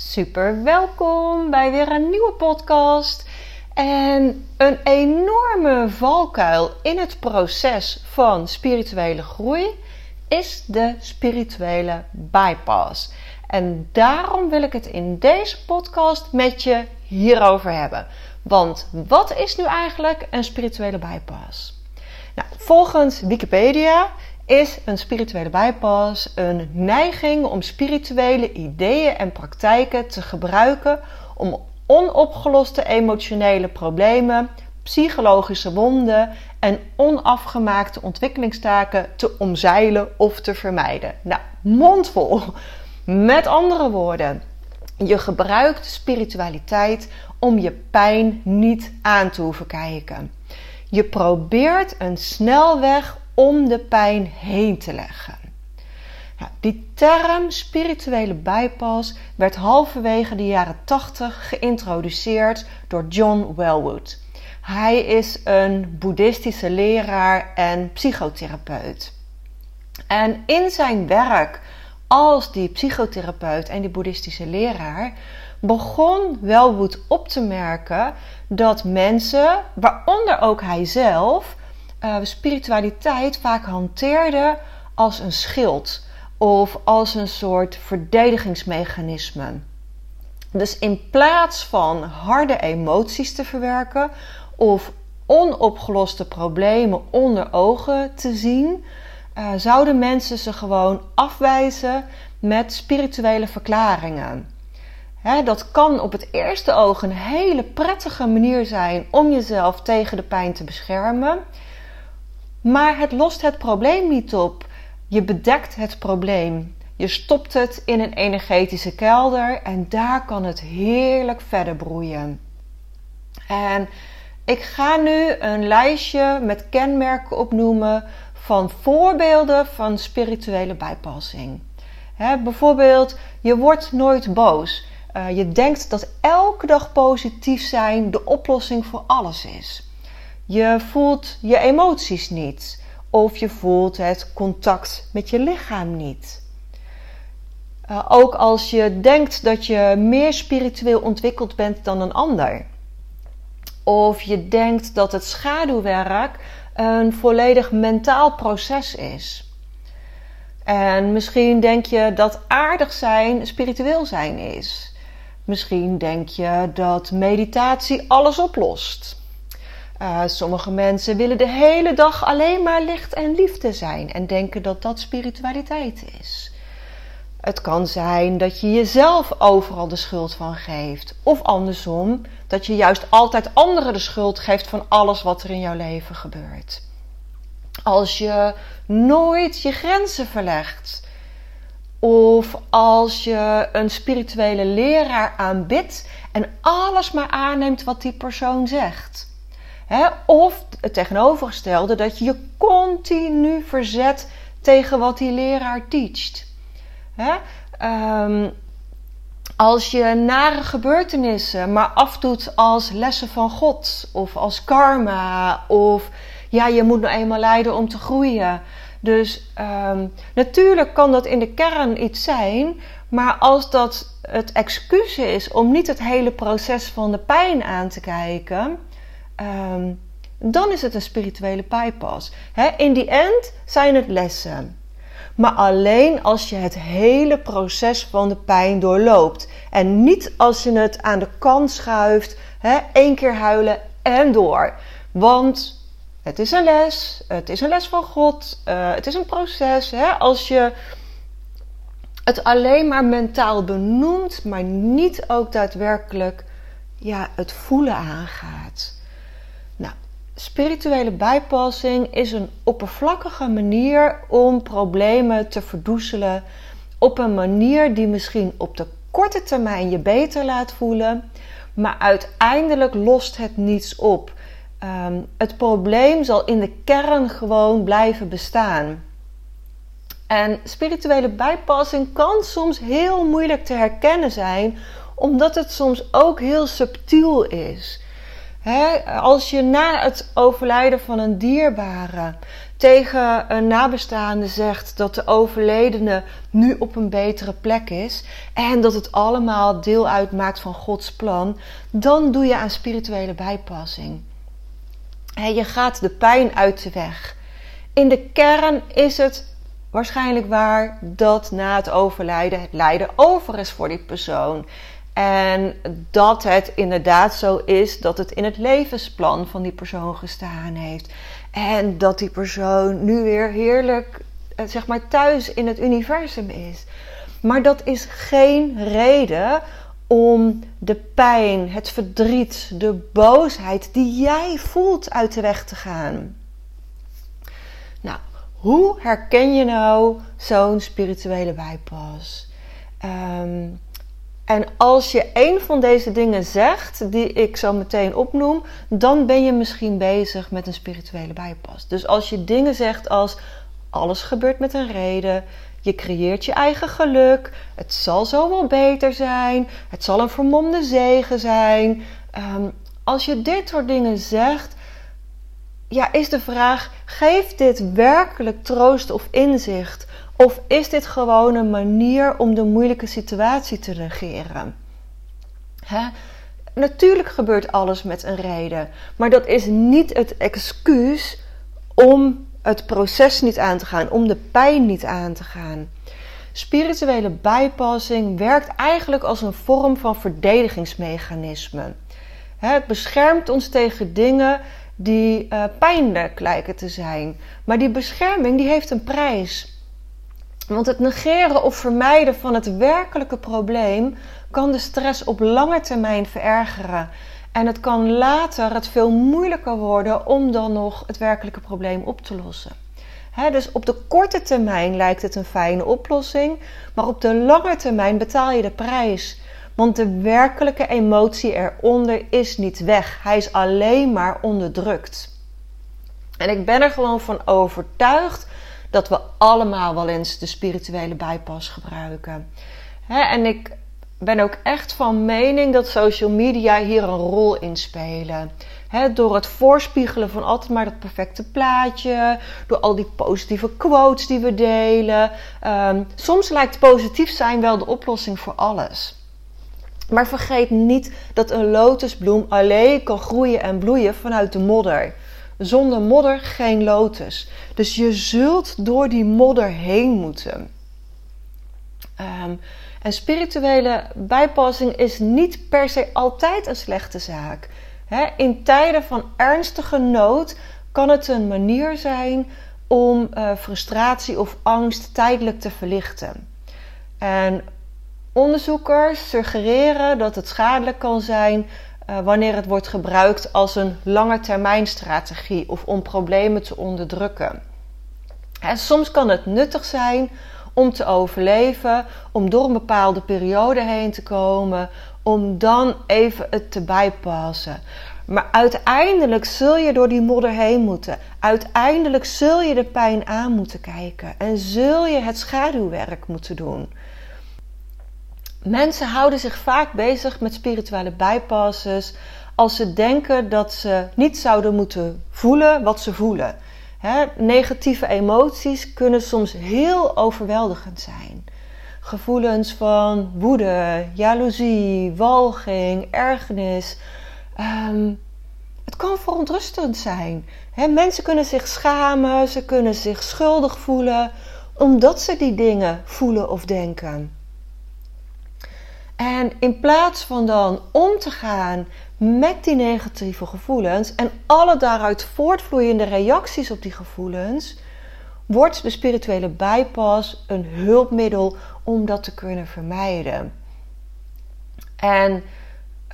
Super welkom bij weer een nieuwe podcast. En een enorme valkuil in het proces van spirituele groei is de spirituele bypass. En daarom wil ik het in deze podcast met je hierover hebben. Want wat is nu eigenlijk een spirituele bypass? Nou, volgens Wikipedia is een spirituele bypass een neiging om spirituele ideeën en praktijken te gebruiken om onopgeloste emotionele problemen, psychologische wonden en onafgemaakte ontwikkelingstaken te omzeilen of te vermijden. Nou, mondvol. Met andere woorden, je gebruikt spiritualiteit om je pijn niet aan te hoeven kijken. Je probeert een snelweg om de pijn heen te leggen. Nou, die term spirituele bypass werd halverwege de jaren 80 geïntroduceerd door John Wellwood. Hij is een boeddhistische leraar en psychotherapeut. En in zijn werk als die psychotherapeut en die boeddhistische leraar begon Wellwood op te merken dat mensen, waaronder ook hij zelf, uh, spiritualiteit vaak hanteerden als een schild of als een soort verdedigingsmechanisme. Dus in plaats van harde emoties te verwerken of onopgeloste problemen onder ogen te zien, uh, zouden mensen ze gewoon afwijzen met spirituele verklaringen. dat kan op het eerste oog een hele prettige manier zijn om jezelf tegen de pijn te beschermen. Maar het lost het probleem niet op. Je bedekt het probleem. Je stopt het in een energetische kelder en daar kan het heerlijk verder broeien. En ik ga nu een lijstje met kenmerken opnoemen van voorbeelden van spirituele bijpassing. bijvoorbeeld, je wordt nooit boos. Uh, je denkt dat elke dag positief zijn de oplossing voor alles is. Je voelt je emoties niet. Of je voelt het contact met je lichaam niet. Uh, ook als je denkt dat je meer spiritueel ontwikkeld bent dan een ander. Of je denkt dat het schaduwwerk een volledig mentaal proces is. En misschien denk je dat aardig zijn spiritueel zijn is. Misschien denk je dat meditatie alles oplost. Uh, sommige mensen willen de hele dag alleen maar licht en liefde zijn en denken dat dat spiritualiteit is. Het kan zijn dat je jezelf overal de schuld van geeft. Of andersom, dat je juist altijd anderen de schuld geeft van alles wat er in jouw leven gebeurt. Als je nooit je grenzen verlegt. Of als je een spirituele leraar aanbidt en alles maar aanneemt wat die persoon zegt. Of het tegenovergestelde, dat je je continu verzet tegen wat die leraar teacht. Um, als je nare gebeurtenissen maar afdoet als lessen van God of als karma of ja, je moet nou eenmaal lijden om te groeien. Dus um, natuurlijk kan dat in de kern iets zijn, maar als dat het excuus is om niet het hele proces van de pijn aan te kijken, um, dan is het een spirituele bypass. in die end zijn het lessen. Maar alleen als je het hele proces van de pijn doorloopt. En niet als je het aan de kant schuift, hè, één keer huilen en door. Want het is een les, het is een les van God, uh, het is een proces. Als je het alleen maar mentaal benoemt, maar niet ook daadwerkelijk ja, het voelen aangaat spirituele bijpassing is een oppervlakkige manier om problemen te verdoezelen. Op een manier die misschien op de korte termijn je beter laat voelen, maar uiteindelijk lost het niets op. Um, het probleem zal in de kern gewoon blijven bestaan. En spirituele bijpassing kan soms heel moeilijk te herkennen zijn, omdat het soms ook heel subtiel is. Als je na het overlijden van een dierbare tegen een nabestaande zegt dat de overledene nu op een betere plek is en dat het allemaal deel uitmaakt van Gods plan, dan doe je aan spirituele bijpassing. je gaat de pijn uit de weg. In de kern is het waarschijnlijk waar dat na het overlijden het lijden over is voor die persoon. En dat het inderdaad zo is dat het in het levensplan van die persoon gestaan heeft. En dat die persoon nu weer heerlijk, eh, zeg maar, thuis in het universum is. Maar dat is geen reden om de pijn, het verdriet, de boosheid die jij voelt uit de weg te gaan. Nou, hoe herken je nou zo'n spirituele bypass? Um, en als je een van deze dingen zegt, die ik zo meteen opnoem, dan ben je misschien bezig met een spirituele bijpas. Dus als je dingen zegt als alles gebeurt met een reden, je creëert je eigen geluk, het zal zo wel beter zijn, het zal een vermomde zegen zijn. Um, als je dit soort dingen zegt, ja, is de vraag: geeft dit werkelijk troost of inzicht? Of is dit gewoon een manier om de moeilijke situatie te negeren? Hè? Natuurlijk gebeurt alles met een reden, maar dat is niet het excuus om het proces niet aan te gaan, om de pijn niet aan te gaan. Spirituele bijpassing werkt eigenlijk als een vorm van verdedigingsmechanisme. Het beschermt ons tegen dingen die uh, pijnlijk lijken te zijn. Maar die bescherming die heeft een prijs. Want het negeren of vermijden van het werkelijke probleem kan de stress op lange termijn verergeren. En het kan later het veel moeilijker worden om dan nog het werkelijke probleem op te lossen. dus op de korte termijn lijkt het een fijne oplossing, maar op de lange termijn betaal je de prijs. Want de werkelijke emotie eronder is niet weg. Hij is alleen maar onderdrukt. En ik ben er gewoon van overtuigd dat we allemaal wel eens de spirituele bijpas gebruiken. en ik ben ook echt van mening dat social media hier een rol in spelen. door het voorspiegelen van altijd maar dat perfecte plaatje, door al die positieve quotes die we delen. Um, soms lijkt positief zijn wel de oplossing voor alles. Maar vergeet niet dat een lotusbloem alleen kan groeien en bloeien vanuit de modder. Zonder modder geen lotus. Dus je zult door die modder heen moeten. Ehm, en spirituele bijpassing is niet per se altijd een slechte zaak. in tijden van ernstige nood kan het een manier zijn om uh, frustratie of angst tijdelijk te verlichten. En onderzoekers suggereren dat het schadelijk kan zijn uh, wanneer het wordt gebruikt als een langetermijnstrategie of om problemen te onderdrukken. En soms kan het nuttig zijn om te overleven, om door een bepaalde periode heen te komen, om dan even het te bijpassen. Maar uiteindelijk zul je door die modder heen moeten. Uiteindelijk zul je de pijn aan moeten kijken en zul je het schaduwwerk moeten doen. Mensen houden zich vaak bezig met spirituele bypasses als ze denken dat ze niet zouden moeten voelen wat ze voelen. negatieve emoties kunnen soms heel overweldigend zijn. Gevoelens van woede, jaloezie, walging, ergernis. Ehm, het kan verontrustend zijn. mensen kunnen zich schamen, ze kunnen zich schuldig voelen omdat ze die dingen voelen of denken. En in plaats van dan om te gaan met die negatieve gevoelens en alle daaruit voortvloeiende reacties op die gevoelens, wordt de spirituele bypass een hulpmiddel om dat te kunnen vermijden. En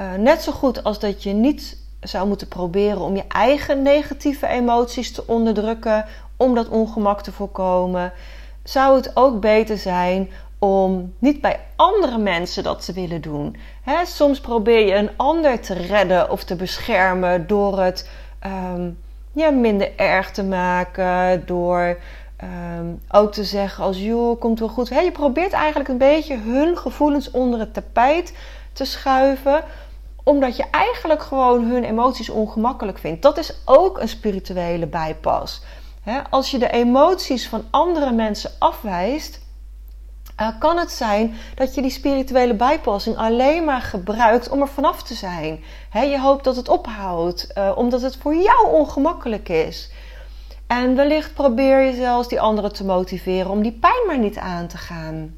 uh, net zo goed als dat je niet zou moeten proberen om je eigen negatieve emoties te onderdrukken om dat ongemak te voorkomen, zou het ook beter zijn om niet bij andere mensen dat te willen doen. soms probeer je een ander te redden of te beschermen door het ehm, ja, minder erg te maken, door ehm, ook te zeggen als joh, komt wel goed. je probeert eigenlijk een beetje hun gevoelens onder het tapijt te schuiven omdat je eigenlijk gewoon hun emoties ongemakkelijk vindt. Dat is ook een spirituele bijpas. als je de emoties van andere mensen afwijst, uh, kan het zijn dat je die spirituele bijpassing alleen maar gebruikt om er vanaf te zijn. je hoopt dat het ophoudt, uh, omdat het voor jou ongemakkelijk is. En wellicht probeer je zelfs die anderen te motiveren om die pijn maar niet aan te gaan.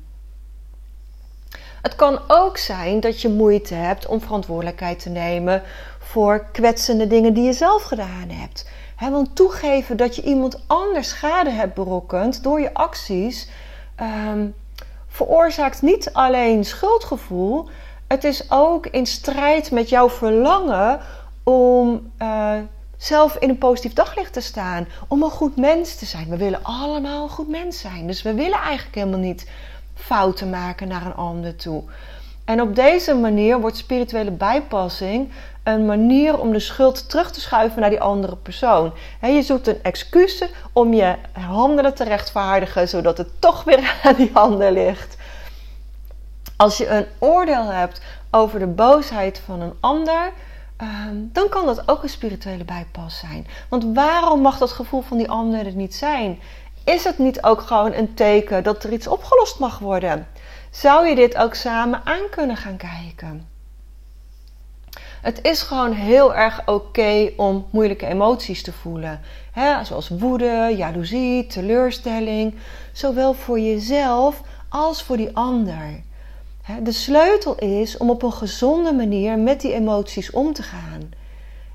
Het kan ook zijn dat je moeite hebt om verantwoordelijkheid te nemen voor kwetsende dingen die je zelf gedaan hebt. want toegeven dat je iemand anders schade hebt berokkend door je acties. Um, veroorzaakt niet alleen schuldgevoel, het is ook in strijd met jouw verlangen om uh, zelf in een positief daglicht te staan, om een goed mens te zijn. We willen allemaal een goed mens zijn, dus we willen eigenlijk helemaal niet fouten maken naar een ander toe. En op deze manier wordt spirituele bijpassing een manier om de schuld terug te schuiven naar die andere persoon. je zoekt een excuus om je handelen te rechtvaardigen, zodat het toch weer aan die ander ligt. Als je een oordeel hebt over de boosheid van een ander, ehm, dan kan dat ook een spirituele bijpas zijn. Want waarom mag dat gevoel van die ander er niet zijn? Is het niet ook gewoon een teken dat er iets opgelost mag worden? Zou je dit ook samen aan kunnen gaan kijken? Het is gewoon heel erg oké om moeilijke emoties te voelen. Zoals woede, jaloezie, teleurstelling. Zowel voor jezelf als voor die ander. De sleutel is om op een gezonde manier met die emoties om te gaan.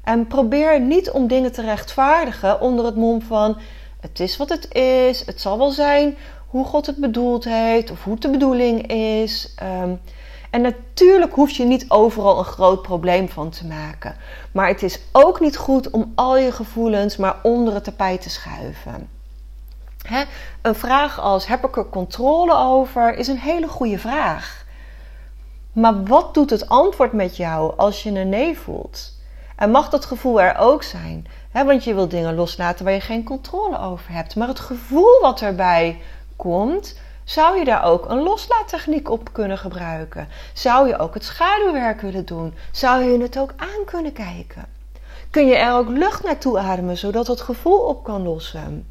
En probeer niet om dingen te rechtvaardigen onder het mom van: het is wat het is, het zal wel zijn hoe God het bedoeld heeft of hoe de bedoeling is. Ehm, en natuurlijk hoef je niet overal een groot probleem van te maken. Maar het is ook niet goed om al je gevoelens maar onder het tapijt te schuiven. Een vraag als heb ik er controle over is een hele goede vraag. Maar wat doet het antwoord met jou als je een nee voelt? En mag dat gevoel er ook zijn? want je wil dingen loslaten waar je geen controle over hebt. Maar het gevoel wat erbij komt, zou je daar ook een loslaattechniek op kunnen gebruiken? Zou je ook het schaduwwerk willen doen? Zou je het ook aan kunnen kijken? Kun je er ook lucht naartoe ademen zodat het gevoel op kan lossen?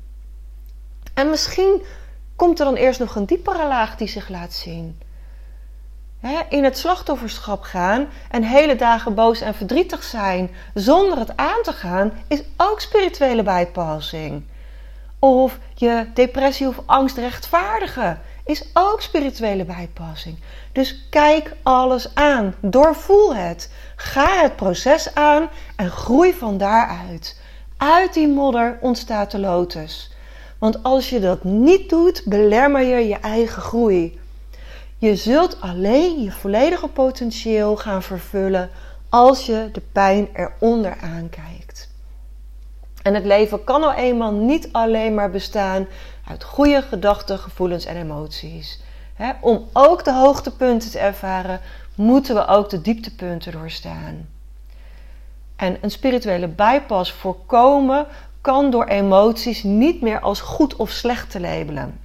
En misschien komt er dan eerst nog een diepere laag die zich laat zien. in het slachtofferschap gaan en hele dagen boos en verdrietig zijn zonder het aan te gaan, is ook spirituele bypassing. Of je depressie of angst rechtvaardigen is ook spirituele bijpassing. Dus kijk alles aan. Doorvoel het. Ga het proces aan en groei van daaruit. Uit die modder ontstaat de lotus. Want als je dat niet doet, belemmer je je eigen groei. Je zult alleen je volledige potentieel gaan vervullen als je de pijn eronder aankijkt. En het leven kan nou eenmaal niet alleen maar bestaan uit goede gedachten, gevoelens en emoties. om ook de hoogtepunten te ervaren, moeten we ook de dieptepunten doorstaan. En een spirituele bypass voorkomen kan door emoties niet meer als goed of slecht te labelen.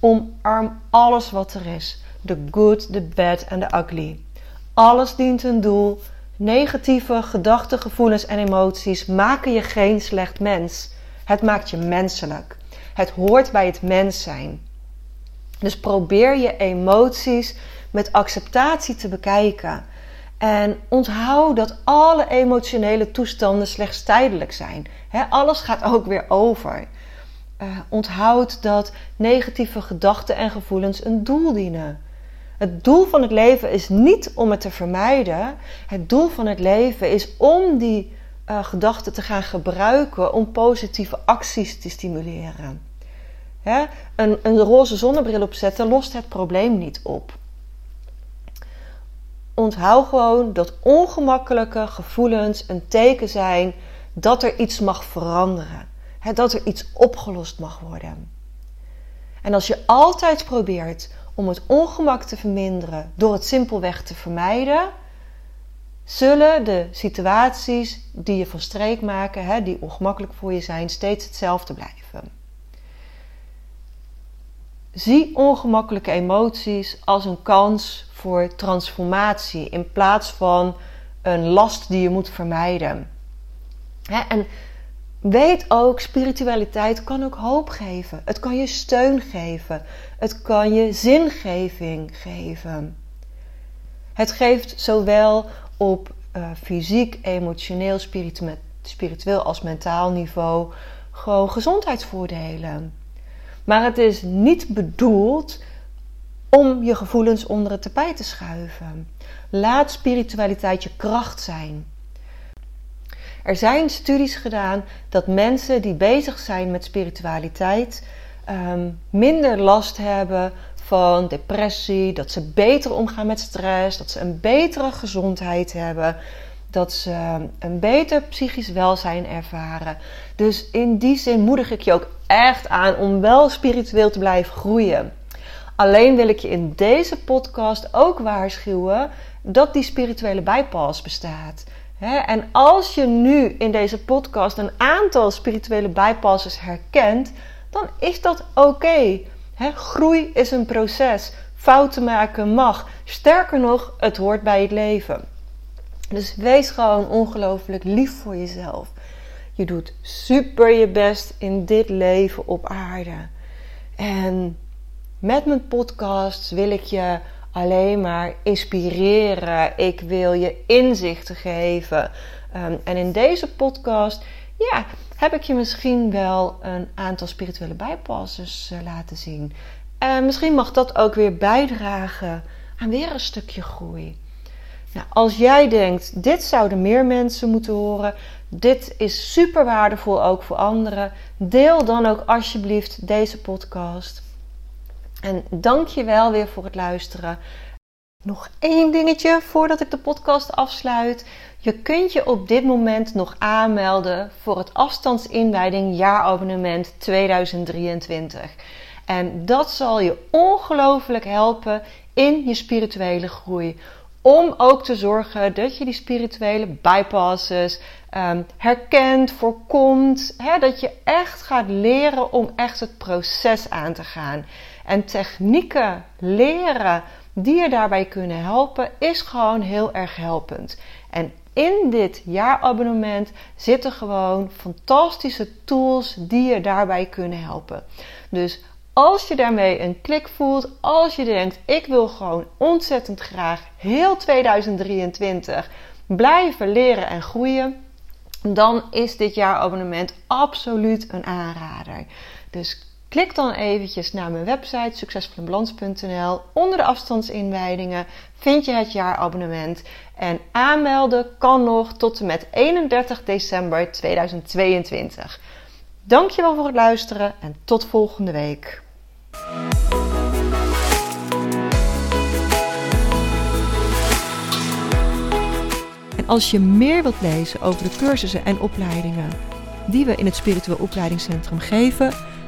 Omarm alles wat er is: the good, the bad en the ugly. Alles dient een doel. Negatieve gedachten, gevoelens en emoties maken je geen slecht mens. Het maakt je menselijk. Het hoort bij het mens zijn. Dus probeer je emoties met acceptatie te bekijken. En onthoud dat alle emotionele toestanden slechts tijdelijk zijn. alles gaat ook weer over. Uh, onthoud dat negatieve gedachten en gevoelens een doel dienen. Het doel van het leven is niet om het te vermijden. Het doel van het leven is om die uh, gedachten te gaan gebruiken om positieve acties te stimuleren. Hè? Een, een, roze zonnebril opzetten lost het probleem niet op. onthoud gewoon dat ongemakkelijke gevoelens een teken zijn dat er iets mag veranderen. dat er iets opgelost mag worden. En als je altijd probeert om het ongemak te verminderen door het simpelweg te vermijden, zullen de situaties die je van streek maken, die ongemakkelijk voor je zijn, steeds hetzelfde blijven. Zie ongemakkelijke emoties als een kans voor transformatie in plaats van een last die je moet vermijden. en weet ook, spiritualiteit kan ook hoop geven. Het kan je steun geven. Het kan je zingeving geven. Het geeft zowel op uh, fysiek, emotioneel, spiritueel als mentaal niveau gewoon gezondheidsvoordelen. Maar het is niet bedoeld om je gevoelens onder het tapijt te schuiven. Laat spiritualiteit je kracht zijn. Er zijn studies gedaan dat mensen die bezig zijn met spiritualiteit ehm, minder last hebben van depressie, dat ze beter omgaan met stress, dat ze een betere gezondheid hebben, dat ze een beter psychisch welzijn ervaren. Dus in die zin moedig ik je ook echt aan om wel spiritueel te blijven groeien. Alleen wil ik je in deze podcast ook waarschuwen dat die spirituele bypass bestaat. En als je nu in deze podcast een aantal spirituele bypasses herkent, dan is dat oké. Groei is een proces. Fouten maken mag. Sterker nog, het hoort bij het leven. Dus wees gewoon ongelooflijk lief voor jezelf. Je doet super je best in dit leven op aarde. En met mijn podcast wil ik je alleen maar inspireren. Ik wil je inzichten geven. Ehm, en in deze podcast, ja, heb ik je misschien wel een aantal spirituele bijpassers uh, laten zien. En misschien mag dat ook weer bijdragen aan weer een stukje groei. Nou, als jij denkt, dit zouden meer mensen moeten horen, dit is super waardevol ook voor anderen, deel dan ook alsjeblieft deze podcast. En dank je wel weer voor het luisteren. Nog één dingetje voordat ik de podcast afsluit. Je kunt je op dit moment nog aanmelden voor het afstandsinwijding jaarabonnement 2023. En dat zal je ongelooflijk helpen in je spirituele groei. Om ook te zorgen dat je die spirituele bypasses um, herkent, voorkomt. Hè, dat je echt gaat leren om echt het proces aan te gaan. En technieken leren die je daarbij kunnen helpen, is gewoon heel erg helpend. En in dit jaarabonnement zitten gewoon fantastische tools die je daarbij kunnen helpen. Dus als je daarmee een klik voelt, als je denkt: ik wil gewoon ontzettend graag heel 2023 blijven leren en groeien, dan is dit jaarabonnement absoluut een aanrader. Dus Klik dan eventjes naar mijn website succesvolinbalans.nl. Onder de afstandsinwijdingen vind je het jaarabonnement. En aanmelden kan nog tot en met 31 december 2022. Dankjewel voor het luisteren en tot volgende week. En als je meer wilt lezen over de cursussen en opleidingen die we in het Spiritueel Opleidingscentrum geven